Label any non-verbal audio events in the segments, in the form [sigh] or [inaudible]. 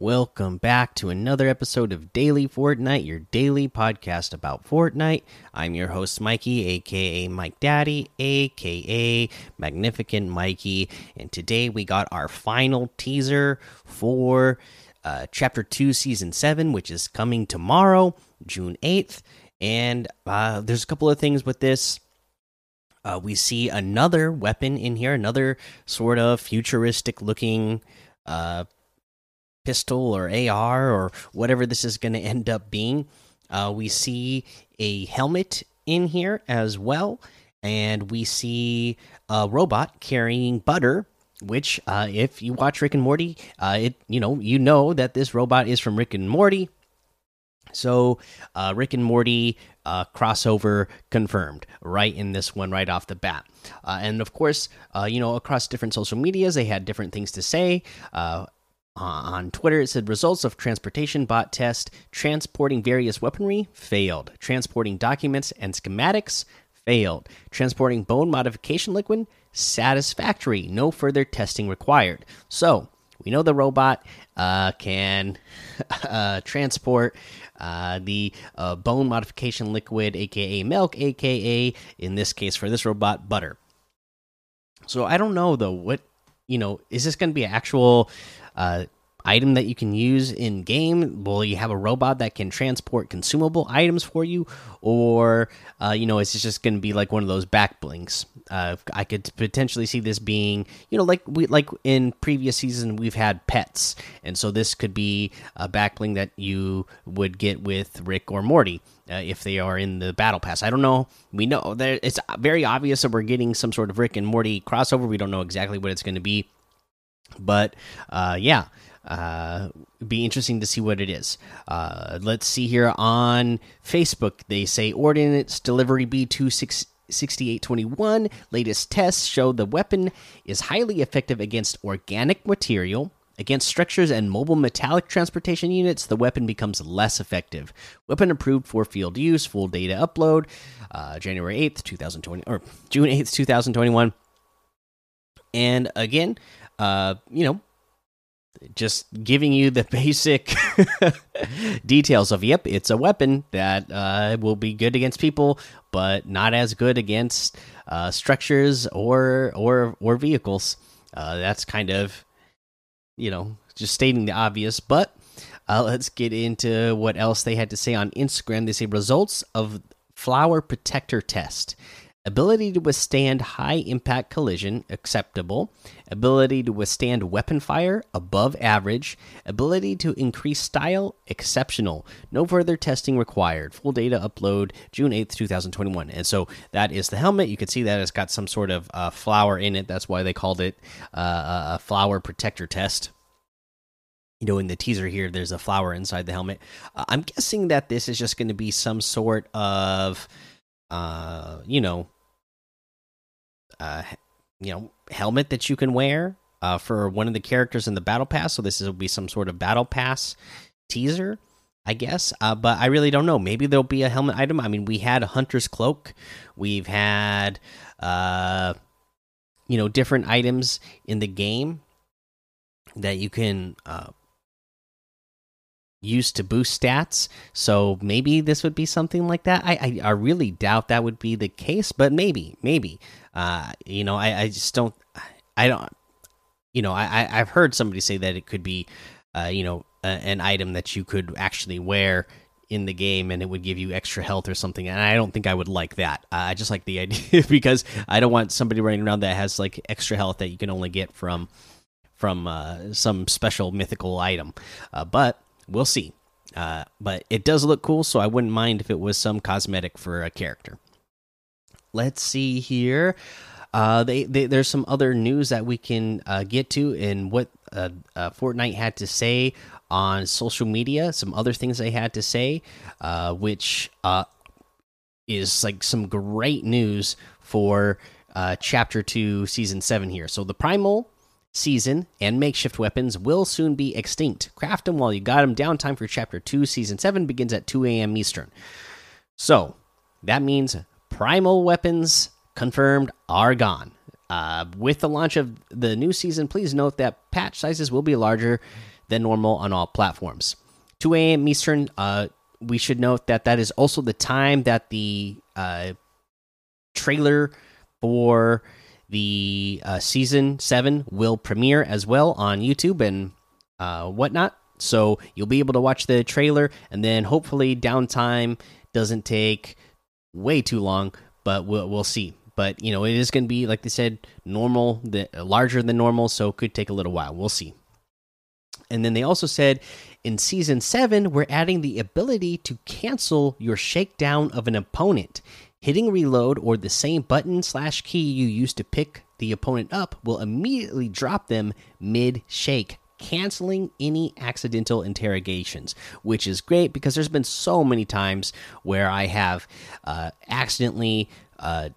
Welcome back to another episode of Daily Fortnite, your daily podcast about Fortnite. I'm your host, Mikey, aka Mike Daddy, aka Magnificent Mikey. And today we got our final teaser for uh, Chapter 2, Season 7, which is coming tomorrow, June 8th. And uh, there's a couple of things with this. Uh, we see another weapon in here, another sort of futuristic looking uh, pistol or AR or whatever this is going to end up being. Uh, we see a helmet in here as well, and we see a robot carrying butter. Which, uh, if you watch Rick and Morty, uh, it you know you know that this robot is from Rick and Morty. So, uh, Rick and Morty uh, crossover confirmed right in this one, right off the bat. Uh, and of course, you know, across different social medias, they had different things to say. Uh, on Twitter, it said results of transportation bot test transporting various weaponry failed. Transporting documents and schematics failed. Transporting bone modification liquid satisfactory. No further testing required. So we know the robot uh, can [laughs] uh, transport uh, the uh, bone modification liquid, aka milk, aka in this case for this robot butter. So I don't know though what you know is this going to be actual uh, item that you can use in game? Will you have a robot that can transport consumable items for you, or uh, you know, is this just going to be like one of those back blings? Uh, I could potentially see this being, you know, like we like in previous season we've had pets, and so this could be a back bling that you would get with Rick or Morty. Uh, if they are in the battle pass. I don't know. We know that it's very obvious that we're getting some sort of Rick and Morty crossover. We don't know exactly what it's going to be, but uh, yeah, uh, be interesting to see what it is. Uh, let's see here on Facebook. They say Ordnance Delivery B two six. 6821 latest tests show the weapon is highly effective against organic material Against structures and mobile metallic transportation units, the weapon becomes less effective. Weapon approved for field use. Full data upload, uh, January eighth, two thousand twenty, or June eighth, two thousand twenty-one. And again, uh, you know, just giving you the [laughs] basic [laughs] details of yep it's a weapon that uh, will be good against people but not as good against uh, structures or or or vehicles. Uh, that's kind of you know just stating the obvious but uh, let's get into what else they had to say on instagram. They say results of flower protector test Ability to withstand high impact collision, acceptable. Ability to withstand weapon fire, above average. Ability to increase style, exceptional. No further testing required. Full data upload June 8th, 2021. And so that is the helmet. You can see that it's got some sort of uh, flower in it. That's why they called it uh, a flower protector test you know in the teaser here there's a flower inside the helmet uh, i'm guessing that this is just going to be some sort of uh, you know, uh, you know, helmet that you can wear uh, for one of the characters in the battle pass. So this will be some sort of battle pass teaser, I guess. Uh, but I really don't know. Maybe there'll be a helmet item. I mean, we had a hunter's cloak. We've had, uh, you know, different items in the game that you can uh, used to boost stats. So maybe this would be something like that. I I, I really doubt that would be the case, but maybe maybe. Uh, you know, I I just don't. I don't. You know, I I've heard somebody say that it could be, uh, you know, a, an item that you could actually wear in the game and it would give you extra health or something and i don't think i would like that uh, i just like the [laughs] idea because i don't want somebody running around that has like extra health that you can only get from from uh, some special mythical item uh, but we'll see. Uh, but it does look cool, so I wouldn't mind if it was some cosmetic for a character. Let's see here. Uh, they, they, there's some other news that we can uh, get to in what uh, uh Fortnite had to say on social media. Some other things they had to say, uh, which uh, is like some great news for Chapter Two, Season Seven here. So the Primal season and makeshift weapons will soon be extinct. Craft them while you got them. Downtime for Chapter 2, Season 7 begins at 2 a.m. Eastern. So, that means primal weapons confirmed are gone. Uh, with the launch of the new season, please note that patch sizes will be larger than normal on all platforms. 2 a.m. Eastern. Uh, we should note that that is also the time that the uh, trailer for the uh, season seven will premiere as well on YouTube and uh, whatnot. So you'll be able to watch the trailer, and then hopefully downtime doesn't take way too long, but we'll we'll see. But you know, it is going to be like they said, normal, the larger than normal, so it could take a little while. We'll see. And then they also said in season seven, we're adding the ability to cancel your shakedown of an opponent. Hitting reload or the same button slash key you used to pick the opponent up will immediately drop them mid shake, canceling any accidental interrogations, which is great because there's been so many times where I have uh, accidentally. Uh,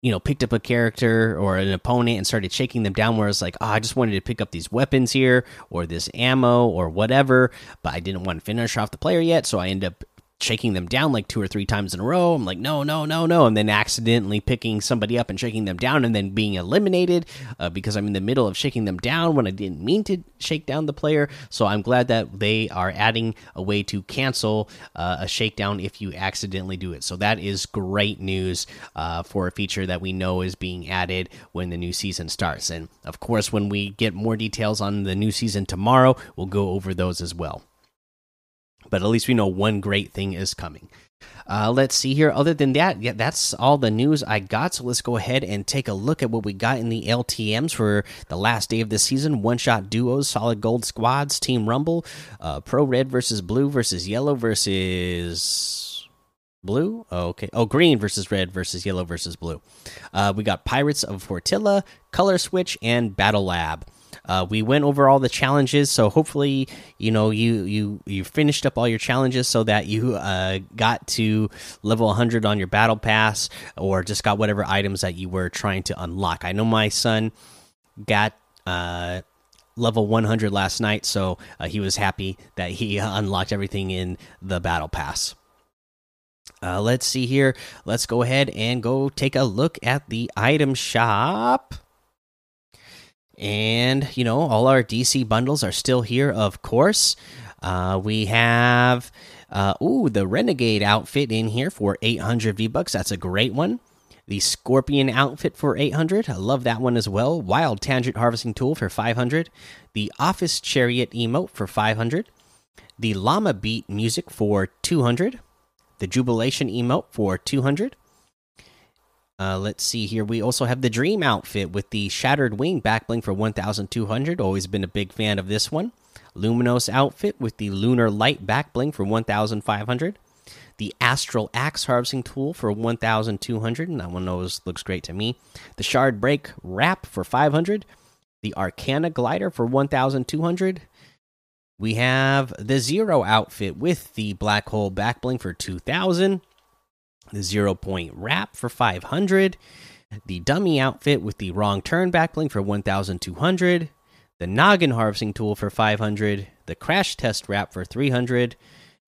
you know, picked up a character or an opponent and started shaking them down. Where it's like, oh, I just wanted to pick up these weapons here or this ammo or whatever, but I didn't want to finish off the player yet. So I end up shaking them down like two or three times in a row. I'm like, no, no, no, no. And then accidentally picking somebody up and shaking them down and then being eliminated uh, because I'm in the middle of shaking them down when I didn't mean to shake down the player. So I'm glad that they are adding a way to cancel uh, a shakedown if you accidentally do it. So that is great news uh, for a feature that we know is being added when the new season starts. And of course, when we get more details on the new season tomorrow, we'll go over those as well but at least we know one great thing is coming. Uh, let's see here. Other than that, yeah, that's all the news I got. So let's go ahead and take a look at what we got in the LTMs for the last day of the season. One shot duos, solid gold squads, Team Rumble, uh, Pro Red versus Blue versus Yellow versus Blue. Oh, okay. Oh, Green versus Red versus Yellow versus Blue. Uh, we got Pirates of Fortilla, Color Switch, and Battle Lab. Uh, we went over all the challenges, so hopefully, you know, you you you finished up all your challenges so that you uh, got to level 100 on your battle pass, or just got whatever items that you were trying to unlock. I know my son got uh, level 100 last night, so uh, he was happy that he unlocked everything in the battle pass. Uh, let's see here. Let's go ahead and go take a look at the item shop. And, you know, all our DC bundles are still here, of course. Uh, we have, uh, ooh, the Renegade outfit in here for 800 V Bucks. That's a great one. The Scorpion outfit for 800. I love that one as well. Wild Tangent Harvesting Tool for 500. The Office Chariot emote for 500. The Llama Beat music for 200. The Jubilation emote for 200. Uh, let's see here. We also have the Dream outfit with the Shattered Wing backbling for 1,200. Always been a big fan of this one. Luminos outfit with the Lunar Light backbling for 1,500. The Astral Axe harvesting tool for 1,200. And that one always looks great to me. The Shard Break wrap for 500. The Arcana glider for 1,200. We have the Zero outfit with the Black Hole backbling for 2,000 the zero point wrap for 500 the dummy outfit with the wrong turn backbling for 1200 the noggin harvesting tool for 500 the crash test wrap for 300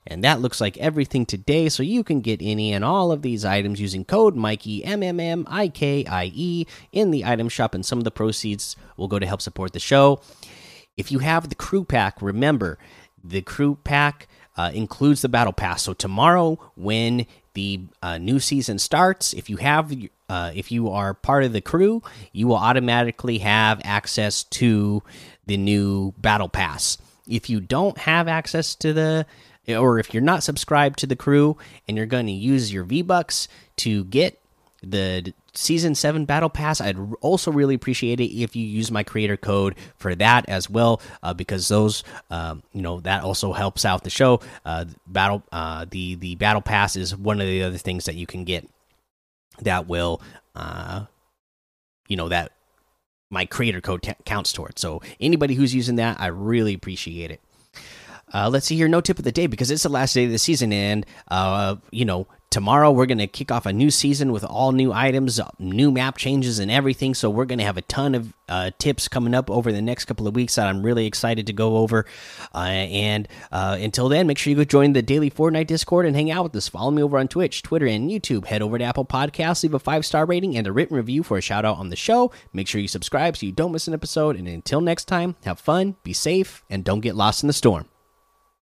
and that looks like everything today so you can get any and all of these items using code mikey m m m i k i e in the item shop and some of the proceeds will go to help support the show. If you have the crew pack remember the crew pack uh, includes the battle pass. So tomorrow when the uh, new season starts, if you have uh, if you are part of the crew, you will automatically have access to the new battle pass. If you don't have access to the or if you're not subscribed to the crew and you're going to use your V Bucks to get the season 7 battle pass. I'd also really appreciate it if you use my creator code for that as well uh, because those um, you know that also helps out the show. Uh, battle uh, the the battle pass is one of the other things that you can get that will uh, you know that my creator code counts towards so anybody who's using that i really appreciate it. Uh, let's see here. No tip of the day because it's the last day of the season, and uh, you know tomorrow we're going to kick off a new season with all new items, uh, new map changes, and everything. So we're going to have a ton of uh, tips coming up over the next couple of weeks that I'm really excited to go over. Uh, and uh, until then, make sure you go join the daily Fortnite Discord and hang out with us. Follow me over on Twitch, Twitter, and YouTube. Head over to Apple Podcasts, leave a five star rating and a written review for a shout out on the show. Make sure you subscribe so you don't miss an episode. And until next time, have fun, be safe, and don't get lost in the storm.